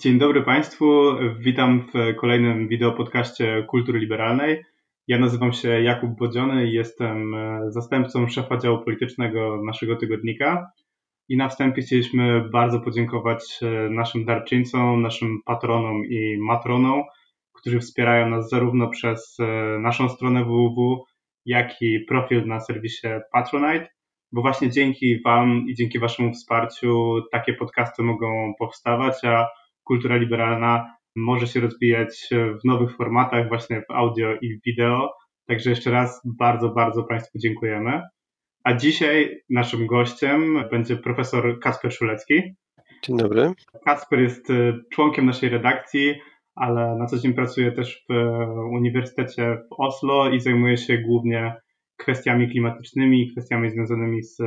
Dzień dobry Państwu, witam w kolejnym wideopodcaście Kultury Liberalnej. Ja nazywam się Jakub Bodziony i jestem e, zastępcą szefa działu politycznego naszego tygodnika. I na wstępie chcieliśmy bardzo podziękować e, naszym darczyńcom, naszym patronom i matronom, którzy wspierają nas zarówno przez e, naszą stronę www, jak i profil na serwisie Patronite, bo właśnie dzięki Wam i dzięki Waszemu wsparciu takie podcasty mogą powstawać, a kultura liberalna może się rozwijać w nowych formatach, właśnie w audio i wideo. Także jeszcze raz bardzo, bardzo Państwu dziękujemy. A dzisiaj naszym gościem będzie profesor Kasper Szulecki. Dzień dobry. Kasper jest y, członkiem naszej redakcji, ale na co dzień pracuje też w Uniwersytecie w Oslo i zajmuje się głównie kwestiami klimatycznymi, kwestiami związanymi z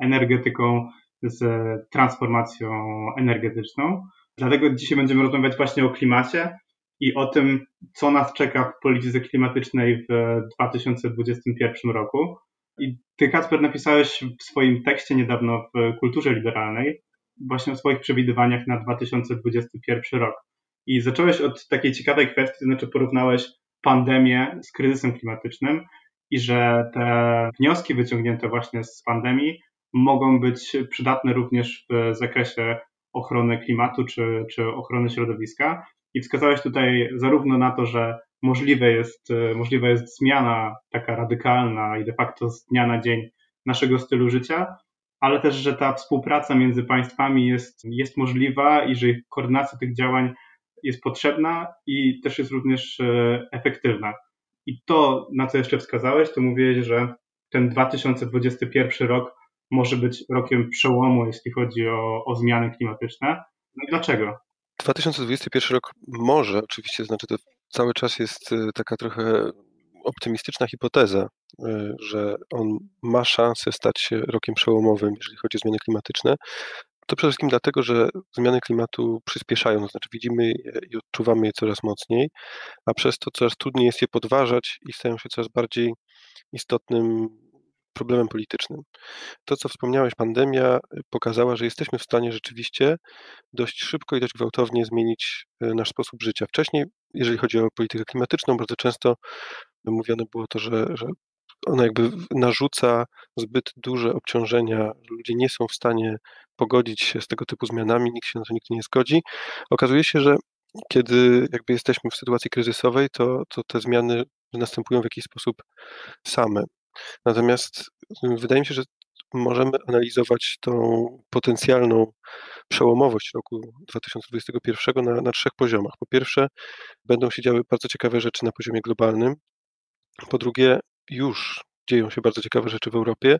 energetyką, z transformacją energetyczną. Dlatego dzisiaj będziemy rozmawiać właśnie o klimacie i o tym, co nas czeka w polityce klimatycznej w 2021 roku. I ty, Kacper, napisałeś w swoim tekście niedawno w Kulturze Liberalnej właśnie o swoich przewidywaniach na 2021 rok. I zacząłeś od takiej ciekawej kwestii, to znaczy porównałeś pandemię z kryzysem klimatycznym i że te wnioski wyciągnięte właśnie z pandemii mogą być przydatne również w zakresie ochrony klimatu czy, czy ochrony środowiska. I wskazałeś tutaj zarówno na to, że możliwe jest, e, możliwa jest zmiana taka radykalna i de facto z dnia na dzień naszego stylu życia, ale też, że ta współpraca między państwami jest, jest możliwa i że koordynacja tych działań jest potrzebna i też jest również e, efektywna. I to, na co jeszcze wskazałeś, to mówiłeś, że ten 2021 rok może być rokiem przełomu, jeśli chodzi o, o zmiany klimatyczne. No i dlaczego? 2021 rok może, oczywiście, znaczy to cały czas jest y, taka trochę optymistyczna hipoteza, y, że on ma szansę stać się rokiem przełomowym, jeżeli chodzi o zmiany klimatyczne. To przede wszystkim dlatego, że zmiany klimatu przyspieszają, to znaczy widzimy i odczuwamy je coraz mocniej, a przez to coraz trudniej jest je podważać i stają się coraz bardziej istotnym problemem politycznym. To, co wspomniałeś, pandemia y, pokazała, że jesteśmy w stanie rzeczywiście dość szybko i dość gwałtownie zmienić y, nasz sposób życia. Wcześniej, jeżeli chodzi o politykę klimatyczną, bardzo często mówione było to, że, że ona jakby narzuca zbyt duże obciążenia, że ludzie nie są w stanie pogodzić się z tego typu zmianami, nikt się na to nigdy nie zgodzi. Okazuje się, że kiedy jakby jesteśmy w sytuacji kryzysowej, to, to te zmiany następują w jakiś sposób same. Natomiast y, wydaje mi się, że możemy analizować tą potencjalną przełomowość roku 2021 na, na trzech poziomach. Po pierwsze, będą się działy bardzo ciekawe rzeczy na poziomie globalnym. Po drugie, już dzieją się bardzo ciekawe rzeczy w Europie,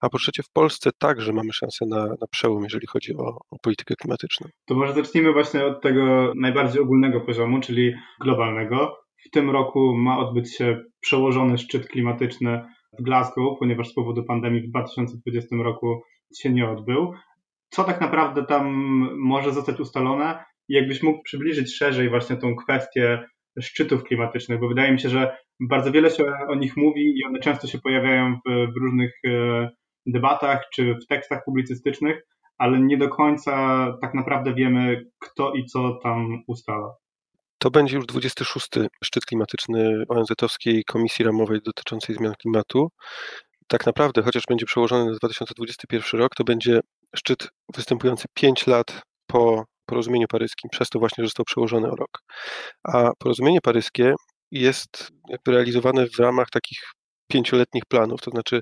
a po trzecie w Polsce także mamy szansę na, na przełom, jeżeli chodzi o, o, politykę klimatyczną. To może zacznijmy właśnie od tego najbardziej ogólnego poziomu, czyli globalnego. W tym roku ma odbyć się przełożony szczyt klimatyczny w Glasgow, ponieważ z powodu pandemii w 2020 roku się nie odbył. Co tak naprawdę tam może zostać ustalone? I jakbyś mógł przybliżyć szerzej właśnie tą kwestię szczytów klimatycznych, bo wydaje mi się, że bardzo wiele się o nich mówi i one często się pojawiają w, w różnych e, debatach czy w tekstach publicystycznych, ale nie do końca tak naprawdę wiemy, kto i co tam ustala. To będzie już 26. szczyt klimatyczny ONZ-owskiej Komisji Ramowej dotyczącej zmian klimatu. Tak naprawdę, chociaż będzie przełożony na 2021 rok, to będzie szczyt występujący 5 lat po porozumieniu paryskim, przez to właśnie, że został przełożony o rok. A porozumienie paryskie jest jakby realizowane w ramach takich pięcioletnich planów, to znaczy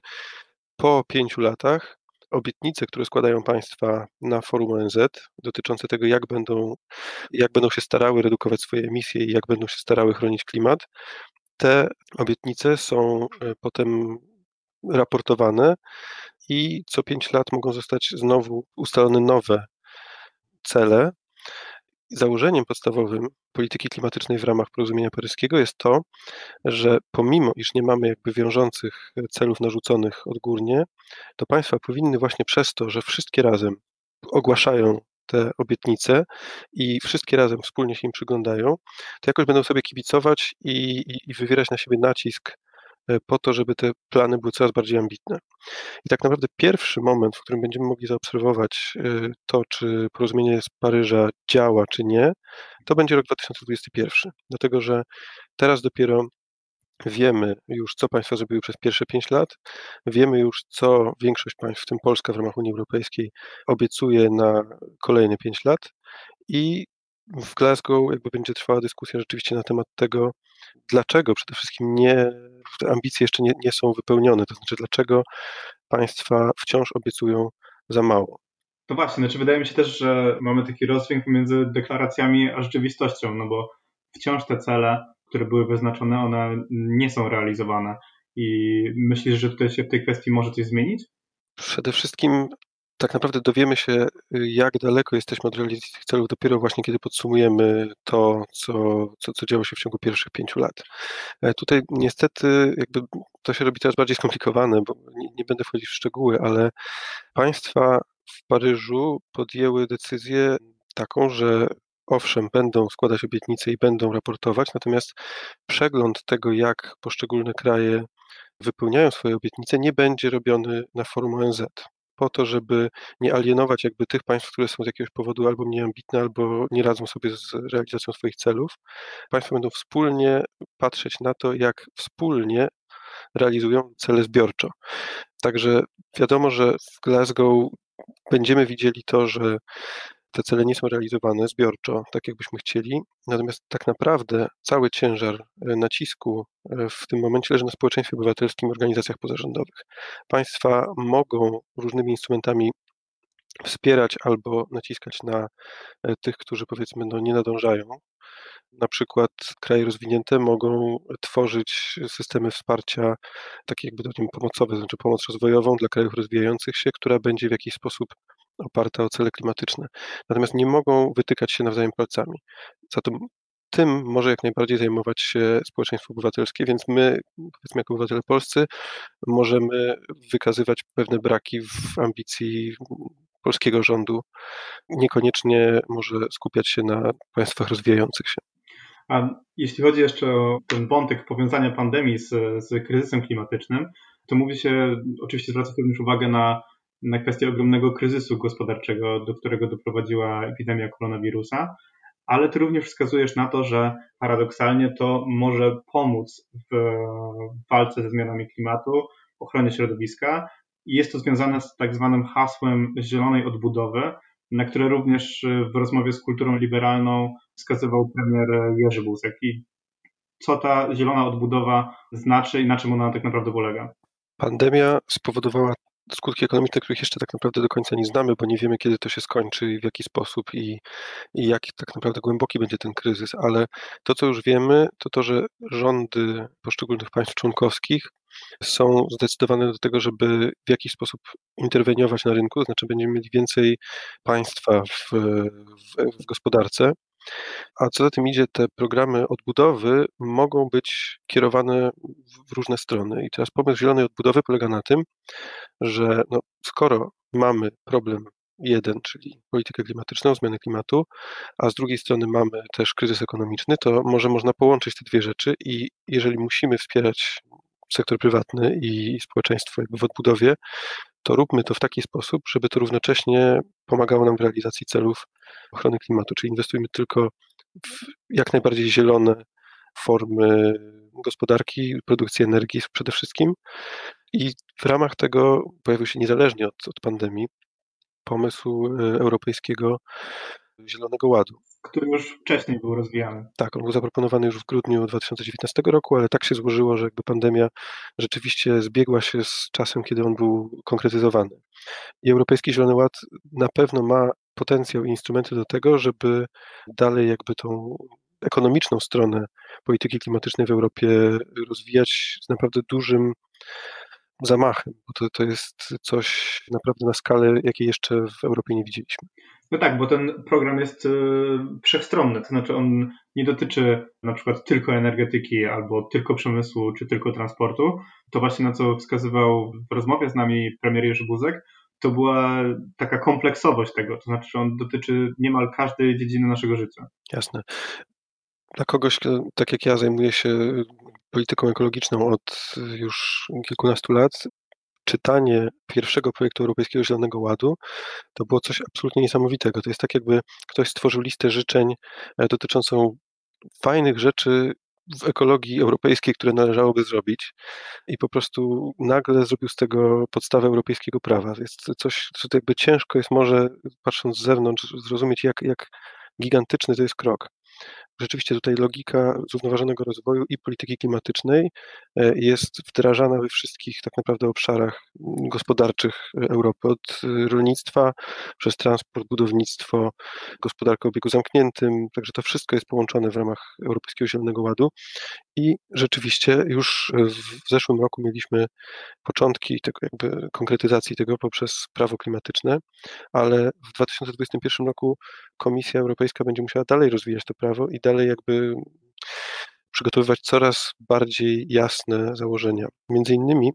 po pięciu latach obietnice, które składają państwa na forum ONZ dotyczące tego, jak będą, jak będą się starały redukować swoje emisje i jak będą się starały chronić klimat, te obietnice są e, potem raportowane i co pięć lat mogą zostać znowu ustalone nowe cele. Założeniem podstawowym polityki klimatycznej w ramach porozumienia paryskiego jest to, że pomimo iż nie mamy jakby wiążących celów narzuconych odgórnie, to państwa powinny właśnie przez to, że wszystkie razem ogłaszają te obietnice i wszystkie razem wspólnie się im przyglądają, to jakoś będą sobie kibicować i, i, i wywierać na siebie nacisk po to, żeby te plany były coraz bardziej ambitne. I tak naprawdę pierwszy moment, w którym będziemy mogli zaobserwować to, czy porozumienie z Paryża działa, czy nie, to będzie rok 2021. Dlatego, że teraz dopiero Wiemy już, co państwa zrobiły przez pierwsze pięć lat. Wiemy już, co większość państw, w tym Polska w ramach Unii Europejskiej, obiecuje na kolejne pięć lat. I w Glasgow jakby będzie trwała dyskusja rzeczywiście na temat tego, dlaczego przede wszystkim nie, te ambicje jeszcze nie, nie są wypełnione, to znaczy dlaczego państwa wciąż obiecują za mało. No właśnie, znaczy wydaje mi się też, że mamy taki rozdźwięk między deklaracjami a rzeczywistością, no bo wciąż te cele które były wyznaczone, one nie są realizowane. I myślisz, że tutaj się w tej kwestii może coś zmienić? Przede wszystkim tak naprawdę dowiemy się, jak daleko jesteśmy od realizacji tych celów dopiero właśnie, kiedy podsumujemy to, co, co, co działo się w ciągu pierwszych pięciu lat. E, tutaj niestety jakby to się robi coraz bardziej skomplikowane, bo nie, nie będę wchodzić w szczegóły, ale państwa w Paryżu podjęły decyzję taką, że owszem, będą składać obietnice i będą raportować, natomiast przegląd tego, jak poszczególne kraje wypełniają swoje obietnice, nie będzie robiony na forum ONZ. Po to, żeby nie alienować jakby tych państw, które są z jakiegoś powodu albo mniej ambitne, albo nie radzą sobie z realizacją swoich celów. Państwa będą wspólnie patrzeć na to, jak wspólnie realizują cele zbiorczo. Także wiadomo, że w Glasgow będziemy widzieli to, że te cele nie są realizowane zbiorczo, tak jakbyśmy chcieli. Natomiast tak naprawdę cały ciężar e, nacisku e, w tym momencie leży na społeczeństwie obywatelskim, organizacjach pozarządowych. Państwa mogą różnymi instrumentami wspierać albo naciskać na e, tych, którzy powiedzmy no, nie nadążają. Na przykład kraje rozwinięte mogą tworzyć systemy wsparcia, takie jakby to pomocowe, znaczy pomoc rozwojową dla krajów rozwijających się, która będzie w jakiś sposób oparta o cele klimatyczne. Natomiast nie mogą wytykać się nawzajem palcami. Zatem tym może jak najbardziej zajmować się społeczeństwo obywatelskie, więc my, powiedzmy jako obywatele polscy, możemy wykazywać pewne braki w ambicji polskiego rządu, niekoniecznie może skupiać się na państwach rozwijających się. A jeśli chodzi jeszcze o ten wątek powiązania pandemii z, z kryzysem klimatycznym, to mówi się, oczywiście zwraca również uwagę na na kwestię ogromnego kryzysu gospodarczego, do którego doprowadziła epidemia koronawirusa, ale ty również wskazujesz na to, że paradoksalnie to może pomóc w walce ze zmianami klimatu, ochronie środowiska jest to związane z tak zwanym hasłem zielonej odbudowy, na które również w rozmowie z kulturą liberalną wskazywał premier Jerzy Buzek. I co ta zielona odbudowa znaczy i na czym ona tak naprawdę polega? Pandemia spowodowała skutki ekonomiczne, których jeszcze tak naprawdę do końca nie znamy, bo nie wiemy, kiedy to się skończy w jaki sposób i, i jak tak naprawdę głęboki będzie ten kryzys, ale to, co już wiemy, to to, że rządy poszczególnych państw członkowskich są zdecydowane do tego, żeby w jakiś sposób interweniować na rynku, to znaczy będziemy mieli więcej państwa w, w, w gospodarce, a co za tym idzie, te programy odbudowy mogą być kierowane w różne strony. I teraz pomysł zielonej odbudowy polega na tym, że no, skoro mamy problem jeden, czyli politykę klimatyczną, zmianę klimatu, a z drugiej strony mamy też kryzys ekonomiczny, to może można połączyć te dwie rzeczy i jeżeli musimy wspierać sektor prywatny i społeczeństwo w odbudowie, to róbmy to w taki sposób, żeby to równocześnie pomagało nam w realizacji celów ochrony klimatu, czyli inwestujmy tylko w jak najbardziej zielone formy gospodarki, produkcji energii przede wszystkim. I w ramach tego pojawił się niezależnie od, od pandemii pomysł e, Europejskiego Zielonego Ładu. Który już wcześniej był rozwijany. Tak, on był zaproponowany już w grudniu 2019 roku, ale tak się złożyło, że jakby pandemia rzeczywiście zbiegła się z czasem, kiedy on był konkretyzowany. I Europejski Zielony Ład na pewno ma potencjał i instrumenty do tego, żeby dalej jakby tą ekonomiczną stronę polityki klimatycznej w Europie rozwijać z naprawdę dużym zamachem, bo to, to jest coś naprawdę na skalę, jakiej jeszcze w Europie nie widzieliśmy. No tak, bo ten program jest y, wszechstronny, to znaczy on nie dotyczy na przykład tylko energetyki albo tylko przemysłu czy tylko transportu. To właśnie na co wskazywał w rozmowie z nami premier Jerzy Buzek, to była taka kompleksowość tego, to znaczy on dotyczy niemal każdej dziedziny naszego życia. Jasne. Dla kogoś, tak jak ja, zajmuje się polityką ekologiczną od już kilkunastu lat, czytanie pierwszego projektu Europejskiego Zielonego Ładu to było coś absolutnie niesamowitego. To jest tak, jakby ktoś stworzył listę życzeń e, dotyczącą fajnych rzeczy w ekologii europejskiej, które należałoby zrobić i po prostu nagle zrobił z tego podstawę europejskiego prawa. Jest coś, co jakby ciężko jest może, patrząc z zewnątrz, zrozumieć, jak, jak gigantyczny to jest krok rzeczywiście tutaj logika zrównoważonego rozwoju i polityki klimatycznej e, jest wdrażana we wszystkich tak naprawdę obszarach gospodarczych Europy, od rolnictwa przez transport, budownictwo, gospodarkę obiegu zamkniętym, także to wszystko jest połączone w ramach Europejskiego Zielonego Ładu. I rzeczywiście już w zeszłym roku mieliśmy początki tego jakby konkretyzacji tego poprzez prawo klimatyczne, ale w 2021 roku Komisja Europejska będzie musiała dalej rozwijać to prawo i dalej jakby przygotowywać coraz bardziej jasne założenia. Między innymi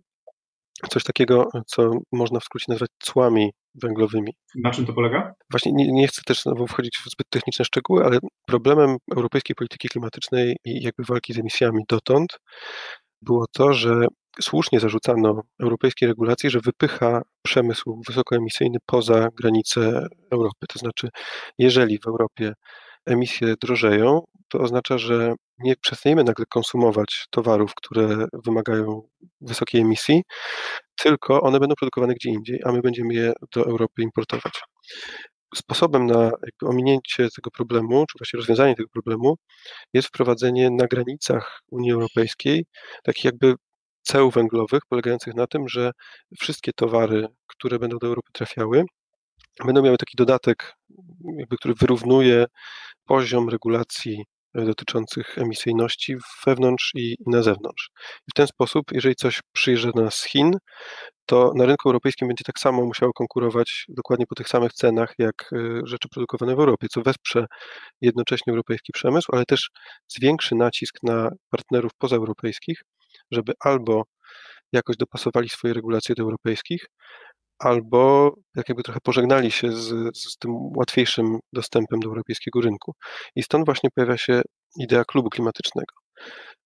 coś takiego, co można w skrócie nazwać cłami węglowymi. Na czym to polega? Właśnie nie, nie, chcę też znowu wchodzić w zbyt techniczne szczegóły, ale problemem europejskiej polityki klimatycznej i jakby walki z emisjami dotąd było to, że słusznie zarzucano europejskiej regulacji, że wypycha przemysł wysokoemisyjny poza granice Europy. To znaczy, jeżeli w Europie emisje drożeją, to oznacza, że nie przestaniemy nagle konsumować towarów, które wymagają wysokiej emisji, tylko one będą produkowane gdzie indziej, a my będziemy je do Europy importować. Sposobem na ominięcie tego problemu, czy właściwie rozwiązanie tego problemu, jest wprowadzenie na granicach Unii Europejskiej takich jakby ceł węglowych, polegających na tym, że wszystkie towary, które będą do Europy trafiały, będą miały taki dodatek, jakby, który wyrównuje poziom regulacji e, dotyczących emisyjności wewnątrz i, na zewnątrz. I w ten sposób, jeżeli coś przyjeżdża do nas z Chin, to na rynku europejskim będzie tak samo musiało konkurować dokładnie po tych samych cenach, jak e, rzeczy produkowane w Europie, co wesprze jednocześnie europejski przemysł, ale też zwiększy nacisk na partnerów pozaeuropejskich, żeby albo jakoś dopasowali swoje regulacje do europejskich, albo jak jakby trochę pożegnali się z, z tym łatwiejszym dostępem do europejskiego rynku. I stąd właśnie pojawia się idea klubu klimatycznego.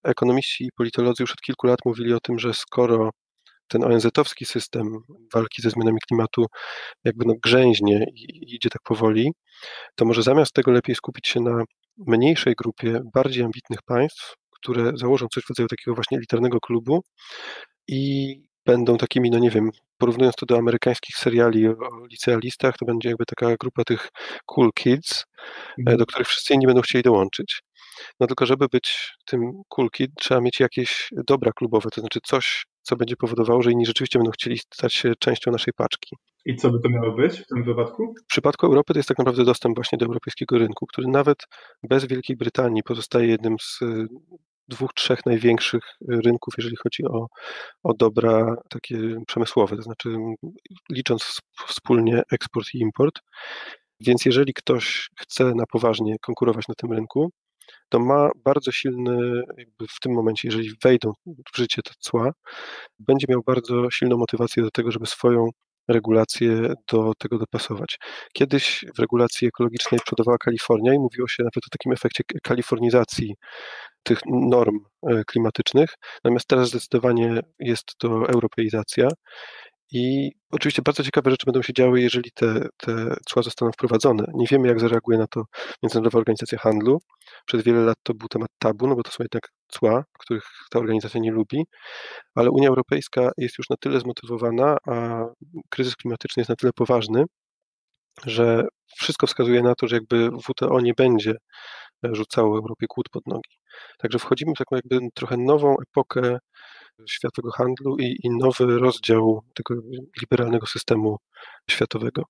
Ekonomiści i politolodzy już od kilku lat mówili o tym, że skoro ten ONZ-owski system walki ze zmianami klimatu jakby no grzęźnie i idzie tak powoli, to może zamiast tego lepiej skupić się na mniejszej grupie bardziej ambitnych państw, które założą coś w rodzaju takiego właśnie elitarnego klubu i będą takimi, no nie wiem, porównując to do amerykańskich seriali o licealistach, to będzie jakby taka grupa tych cool kids, e, mhm. do których wszyscy inni będą chcieli dołączyć. No tylko, żeby być tym cool kid, trzeba mieć jakieś dobra klubowe, to znaczy coś, co będzie powodowało, że inni rzeczywiście będą chcieli stać się częścią naszej paczki. I co by to miało być w tym wypadku? W przypadku Europy to jest tak naprawdę dostęp właśnie do europejskiego rynku, który nawet bez Wielkiej Brytanii pozostaje jednym z dwóch, trzech największych rynków, jeżeli chodzi o, o dobra takie przemysłowe, to znaczy licząc wspólnie eksport i import. Więc jeżeli ktoś chce na poważnie konkurować na tym rynku, to ma bardzo silny, w tym momencie, jeżeli wejdą w życie te cła, będzie miał bardzo silną motywację do tego, żeby swoją regulacje do tego dopasować. Kiedyś w regulacji ekologicznej przodowała Kalifornia i mówiło się nawet o takim efekcie kalifornizacji tych norm e, klimatycznych, natomiast teraz zdecydowanie jest to europeizacja i oczywiście bardzo ciekawe rzeczy będą się działy, jeżeli te, te cła zostaną wprowadzone. Nie wiemy, jak zareaguje na to Międzynarodowa Organizacja Handlu. Przez wiele lat to był temat tabu, no bo to są jednak cła, których ta organizacja nie lubi, ale Unia Europejska jest już na tyle zmotywowana, a kryzys klimatyczny jest na tyle poważny, że wszystko wskazuje na to, że jakby WTO nie będzie rzucało Europie kłód pod nogi. Także wchodzimy w taką jakby trochę nową epokę światowego handlu i, i nowy rozdział tego liberalnego systemu światowego.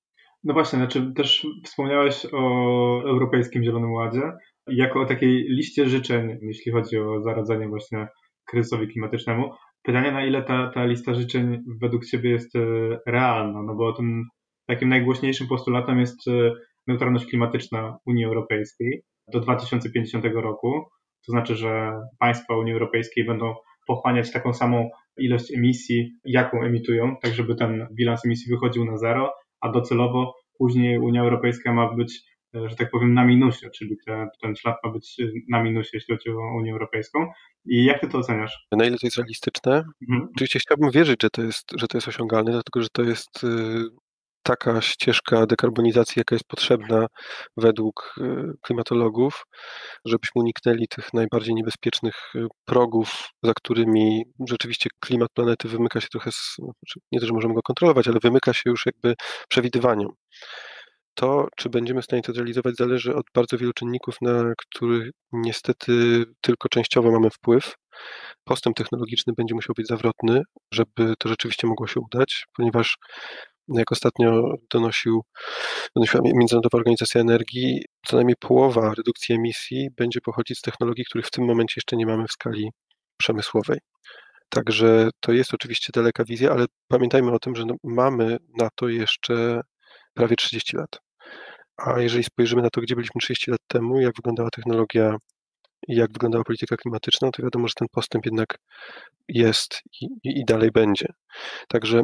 No właśnie, znaczy też wspomniałeś o Europejskim Zielonym Ładzie jako o takiej liście życzeń, jeśli chodzi o zaradzenie właśnie kryzysowi klimatycznemu. Pytanie, na ile ta, ta lista życzeń według Ciebie jest e, realna? No bo tym takim najgłośniejszym postulatem jest e, neutralność klimatyczna Unii Europejskiej do 2050 roku. To znaczy, że państwa Unii Europejskiej będą pochłaniać taką samą ilość emisji, jaką emitują, tak żeby ten bilans emisji wychodził na zero, a docelowo później Unia Europejska ma być że tak powiem, na minusie, czyli te, ten ślad ma być na minusie, jeśli chodzi o Unię Europejską. I jak ty to oceniasz? Na ile to jest realistyczne? Mhm. Oczywiście chciałbym wierzyć, że to jest, że to jest osiągalne, dlatego że to jest y, taka ścieżka dekarbonizacji, jaka jest potrzebna według y, klimatologów, żebyśmy uniknęli tych najbardziej niebezpiecznych y, progów, za którymi rzeczywiście klimat planety wymyka się trochę, z, znaczy, nie to, że możemy go kontrolować, ale wymyka się już jakby przewidywaniom. To, czy będziemy w stanie to zrealizować, zależy od bardzo wielu czynników, na których niestety tylko częściowo mamy wpływ. Postęp technologiczny będzie musiał być zawrotny, żeby to rzeczywiście mogło się udać, ponieważ jak ostatnio donosił, donosiła Międzynarodowa Organizacja Energii, co najmniej połowa redukcji emisji będzie pochodzić z technologii, których w tym momencie jeszcze nie mamy w skali przemysłowej. Także to jest oczywiście daleka wizja, ale pamiętajmy o tym, że no mamy na to jeszcze prawie 30 lat. A jeżeli spojrzymy na to, gdzie byliśmy 30 lat temu, jak wyglądała technologia i jak wyglądała polityka klimatyczna, to wiadomo, że ten postęp jednak jest i, i dalej będzie. Także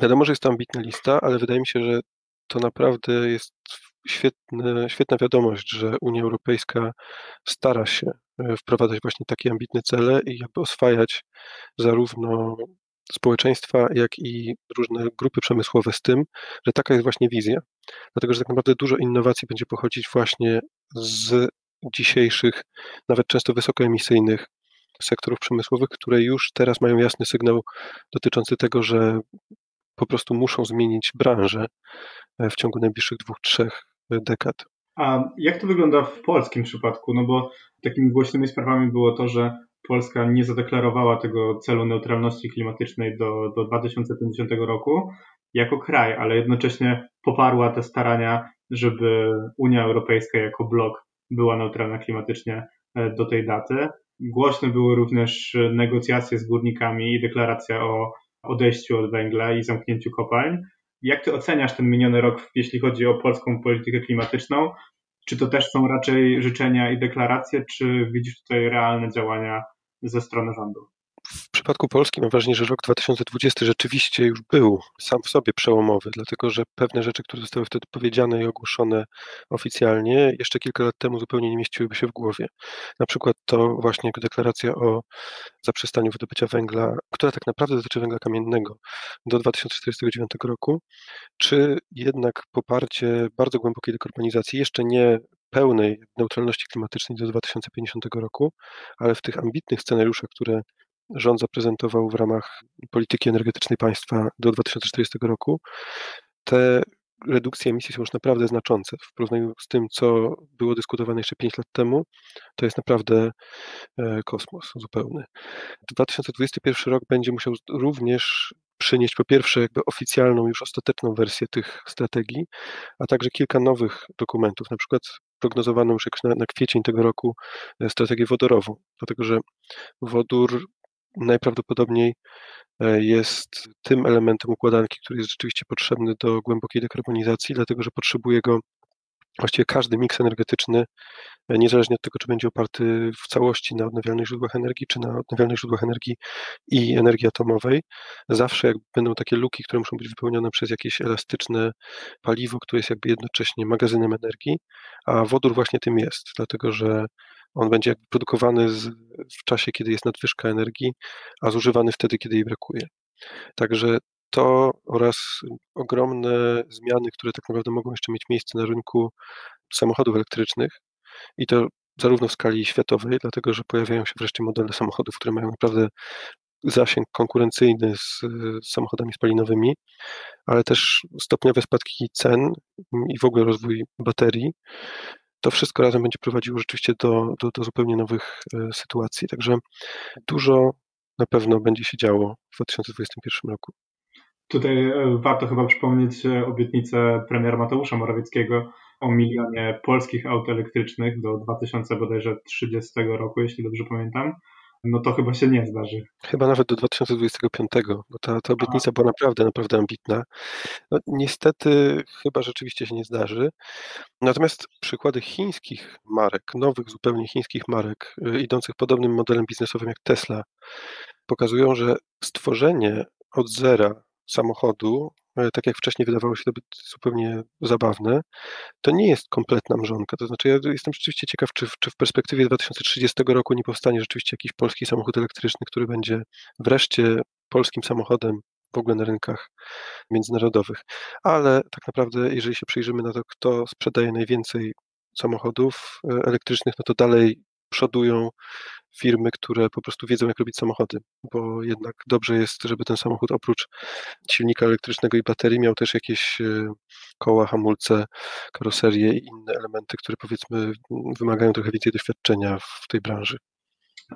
wiadomo, że jest to ambitna lista, ale wydaje mi się, że to naprawdę jest świetna wiadomość, że Unia Europejska stara się e, wprowadzać właśnie takie ambitne cele i jakby oswajać zarówno społeczeństwa, jak i różne grupy przemysłowe z tym, że taka jest właśnie wizja. Dlatego, że tak naprawdę dużo innowacji będzie pochodzić właśnie z dzisiejszych, nawet często wysokoemisyjnych sektorów przemysłowych, które już teraz mają jasny sygnał dotyczący tego, że po prostu muszą zmienić branżę e, w ciągu najbliższych dwóch, trzech dekad. A jak to wygląda w polskim przypadku? No bo takimi głośnymi sprawami było to, że Polska nie zadeklarowała tego celu neutralności klimatycznej do, do 2050 roku jako kraj, ale jednocześnie poparła te starania, żeby Unia Europejska jako blok była neutralna klimatycznie e, do tej daty. Głośne były również negocjacje z górnikami i deklaracja o odejściu od węgla i zamknięciu kopalń. Jak ty oceniasz ten miniony rok, jeśli chodzi o polską politykę klimatyczną? Czy to też są raczej życzenia i deklaracje, czy widzisz tutaj realne działania ze strony rządu? W przypadku Polski mam wrażenie, że rok 2020 rzeczywiście już był sam w sobie przełomowy, dlatego że pewne rzeczy, które zostały wtedy powiedziane i ogłoszone oficjalnie, jeszcze kilka lat temu zupełnie nie mieściłyby się w głowie. Na przykład to właśnie deklaracja o zaprzestaniu wydobycia węgla, która tak naprawdę dotyczy węgla kamiennego do 2049 roku, czy jednak poparcie bardzo głębokiej dekarbonizacji, jeszcze nie pełnej neutralności klimatycznej do 2050 roku, ale w tych ambitnych scenariuszach, które rząd zaprezentował w ramach polityki energetycznej państwa do 2040 roku, te redukcje emisji są już naprawdę znaczące. W porównaniu z tym, co było dyskutowane jeszcze 5 lat temu, to jest naprawdę e, kosmos zupełny. 2021 rok będzie musiał również przynieść po pierwsze jakby oficjalną, już ostateczną wersję tych strategii, a także kilka nowych dokumentów, na przykład prognozowaną już na, na kwiecień tego roku e, strategię wodorową, dlatego że wodór najprawdopodobniej e, jest tym elementem układanki, który jest rzeczywiście potrzebny do głębokiej dekarbonizacji, dlatego że potrzebuje go właściwie każdy miks energetyczny, e, niezależnie od tego, czy będzie oparty w całości na odnawialnych źródłach energii, czy na odnawialnych źródłach energii i energii atomowej, zawsze jak będą takie luki, które muszą być wypełnione przez jakieś elastyczne paliwo, które jest jakby jednocześnie magazynem energii, a wodór właśnie tym jest, dlatego że on będzie jakby produkowany z, w czasie, kiedy jest nadwyżka energii, a zużywany wtedy, kiedy jej brakuje. Także to oraz ogromne zmiany, które tak naprawdę mogą jeszcze mieć miejsce na rynku samochodów elektrycznych i to zarówno w skali światowej, dlatego że pojawiają się wreszcie modele samochodów, które mają naprawdę zasięg konkurencyjny z, samochodami spalinowymi, ale też stopniowe spadki cen i w ogóle rozwój baterii to wszystko razem będzie prowadziło rzeczywiście do, do, do zupełnie nowych e, sytuacji. Także dużo na pewno będzie się działo w 2021 roku. Tutaj e, warto chyba przypomnieć obietnicę premiera Mateusza Morawieckiego o milionie polskich aut elektrycznych do 2030 roku, jeśli dobrze pamiętam no to chyba się nie zdarzy. Chyba nawet do 2025, bo ta, ta obietnica była naprawdę, naprawdę ambitna. No, niestety chyba rzeczywiście się nie zdarzy. Natomiast przykłady chińskich marek, nowych zupełnie chińskich marek, y, idących podobnym modelem biznesowym jak Tesla, pokazują, że stworzenie od zera samochodu e, tak jak wcześniej wydawało się to być zupełnie zabawne, to nie jest kompletna mrzonka. To znaczy, ja jestem rzeczywiście ciekaw, czy w, czy w perspektywie 2030 roku nie powstanie rzeczywiście jakiś polski samochód elektryczny, który będzie wreszcie polskim samochodem w ogóle na rynkach międzynarodowych. Ale tak naprawdę, jeżeli się przyjrzymy na to, kto sprzedaje najwięcej samochodów e, elektrycznych, no to dalej przodują firmy, które po prostu wiedzą, jak robić samochody, bo jednak dobrze jest, żeby ten samochód oprócz silnika elektrycznego i baterii miał też jakieś e, koła, hamulce, karoserię i inne elementy, które powiedzmy wymagają trochę więcej doświadczenia w tej branży.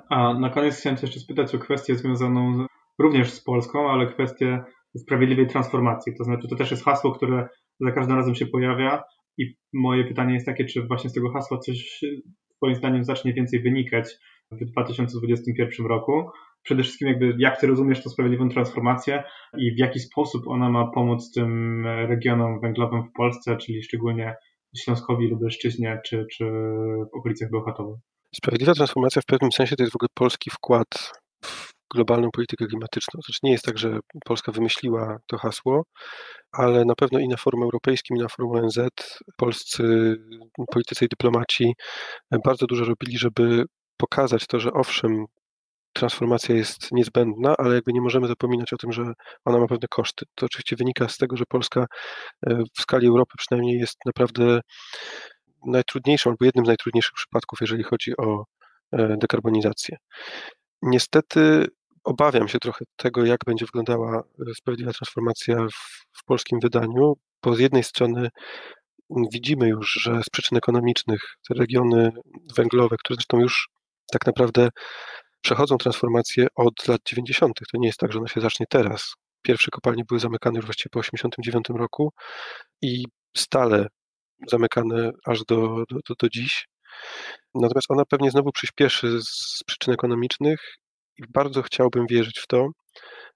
A na koniec chciałem jeszcze spytać o kwestię związaną również z Polską, ale kwestię sprawiedliwej transformacji. To znaczy, to też jest hasło, które za każdym razem się pojawia i moje pytanie jest takie, czy właśnie z tego hasła coś Twoim zdaniem zacznie więcej wynikać w 2021 roku? Przede wszystkim jakby jak Ty rozumiesz tę sprawiedliwą transformację i w jaki sposób ona ma pomóc tym regionom węglowym w Polsce, czyli szczególnie Śląskowi, Lubelszczyźnie czy, czy w okolicach Bełchatowa? Sprawiedliwa transformacja w pewnym sensie to jest w ogóle polski wkład w globalną politykę klimatyczną. Znaczy nie jest tak, że Polska wymyśliła to hasło, ale na pewno i na forum europejskim, i na forum ONZ polscy politycy i dyplomaci bardzo dużo robili, żeby pokazać to, że owszem, transformacja jest niezbędna, ale jakby nie możemy zapominać o tym, że ona ma pewne koszty. To oczywiście wynika z tego, że Polska e, w skali Europy przynajmniej jest naprawdę najtrudniejszą albo jednym z najtrudniejszych przypadków, jeżeli chodzi o e, dekarbonizację. Niestety obawiam się trochę tego, jak będzie wyglądała e, sprawiedliwa transformacja w, w polskim wydaniu, bo z jednej strony widzimy już, że z przyczyn ekonomicznych te regiony węglowe, które zresztą już tak naprawdę przechodzą transformację od lat 90. To nie jest tak, że ona się zacznie teraz. Pierwsze kopalnie były zamykane już właściwie po 1989 roku i stale zamykane aż do, do, do, do dziś. Natomiast ona pewnie znowu przyspieszy z przyczyn ekonomicznych bardzo chciałbym wierzyć w to,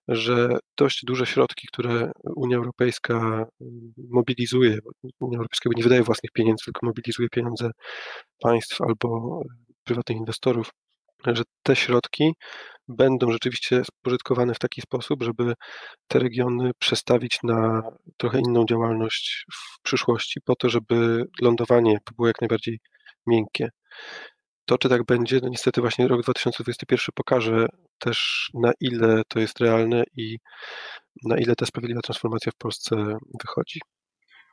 że dość duże środki, które Unia Europejska mm, mobilizuje, Unia Europejska nie wydaje własnych pieniędzy, tylko mobilizuje pieniądze państw albo prywatnych inwestorów, że te środki będą rzeczywiście spożytkowane w taki sposób, żeby te regiony przestawić na trochę inną działalność w przyszłości, po to, żeby lądowanie było jak najbardziej miękkie. To, czy tak będzie, no niestety właśnie rok 2021 pokaże też, na ile to jest realne i na ile ta sprawiedliwa transformacja w Polsce wychodzi.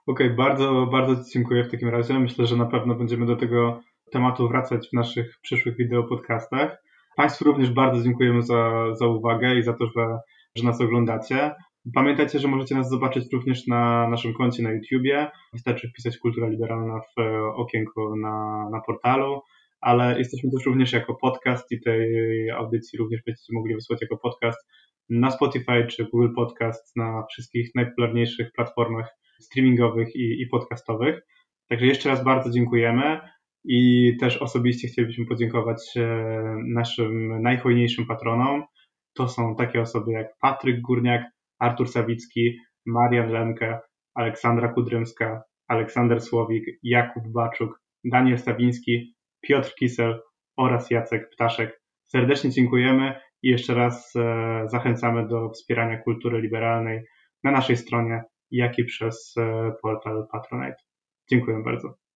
Okej, okay, bardzo, bardzo Ci dziękuję w takim razie. Myślę, że na pewno będziemy do tego tematu wracać w naszych przyszłych wideopodcastach. Państwu również bardzo dziękujemy za, za uwagę i za to, że, że nas oglądacie. Pamiętajcie, że możecie nas zobaczyć również na naszym koncie na YouTubie. Wystarczy wpisać Kultura Liberalna w okienko na, na portalu ale jesteśmy też również jako podcast i tej audycji również będziecie mogli wysłać jako podcast na Spotify czy Google Podcast, na wszystkich najpopularniejszych platformach streamingowych i, i podcastowych. Także jeszcze raz bardzo dziękujemy i też osobiście chcielibyśmy podziękować e, naszym najhojniejszym patronom. To są takie osoby jak Patryk Górniak, Artur Sawicki, Marian Lemke, Aleksandra Kudrymska, Aleksander Słowik, Jakub Baczuk, Daniel Stawiński, Piotr Kisel oraz Jacek Ptaszek. Serdecznie dziękujemy i jeszcze raz e, zachęcamy do wspierania kultury liberalnej na naszej stronie, jak i przez e, portal Patronite. Dziękuję bardzo.